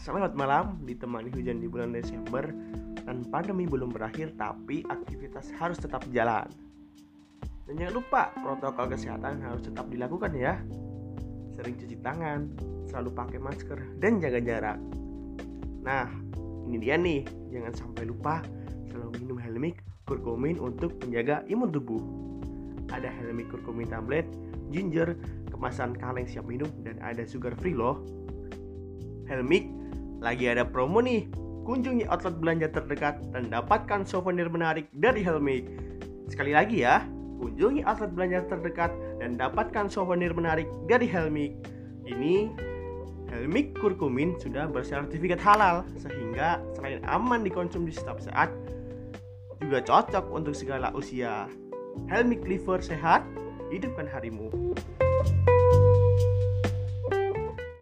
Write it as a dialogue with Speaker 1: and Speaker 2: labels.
Speaker 1: Selamat malam, ditemani hujan di bulan Desember dan pandemi belum berakhir tapi aktivitas harus tetap jalan. Dan jangan lupa protokol kesehatan harus tetap dilakukan ya. Sering cuci tangan, selalu pakai masker dan jaga jarak. Nah, ini dia nih, jangan sampai lupa selalu minum Helmik kurkumin untuk menjaga imun tubuh. Ada Helmik kurkumin tablet, ginger, kemasan kaleng siap minum dan ada sugar free loh. Helmik lagi ada promo nih. Kunjungi outlet belanja terdekat dan dapatkan souvenir menarik dari Helmik. Sekali lagi ya, kunjungi outlet belanja terdekat dan dapatkan souvenir menarik dari Helmik. Ini Helmik kurkumin sudah bersertifikat halal sehingga selain aman dikonsumsi setiap saat juga cocok untuk segala usia. Helmik liver sehat, hidupkan harimu.